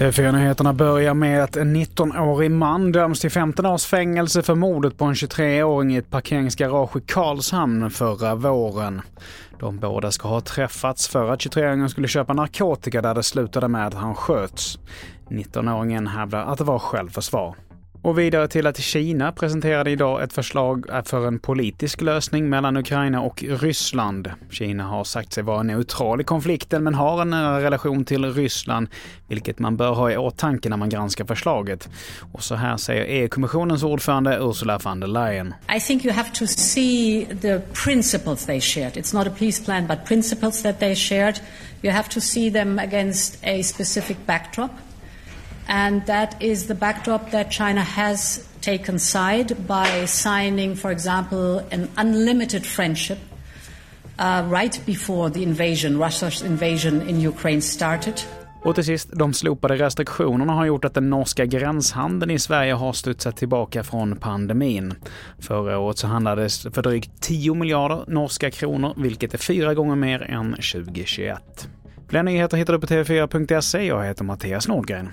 TV4-nyheterna börjar med att en 19-årig man döms till 15 års fängelse för mordet på en 23-åring i ett parkeringsgarage i Karlshamn förra våren. De båda ska ha träffats för att 23-åringen skulle köpa narkotika där det slutade med att han sköts. 19-åringen hävdar att det var självförsvar. Och vidare till att Kina presenterade idag ett förslag för en politisk lösning mellan Ukraina och Ryssland. Kina har sagt sig vara neutral i konflikten men har en nära relation till Ryssland, vilket man bör ha i åtanke när man granskar förslaget. Och så här säger EU-kommissionens ordförande Ursula von der Leyen. I think you have to see the principles they shared. It's not a peace plan, but principles that they shared. You have to see them against a specific backdrop. And that is the backdrop that China has taken side by signing, for example, an unlimited friendship uh, right before the invasion, Russia's invasion in Ukraine started. Och till sist, de slopade restriktionerna har gjort att den norska gränshandeln i Sverige har studsat tillbaka från pandemin. Förra året så handlades för drygt 10 miljarder norska kronor, vilket är fyra gånger mer än 2021. Fler nyheter hittar du på tv4.se. Jag heter Mattias Nordgren.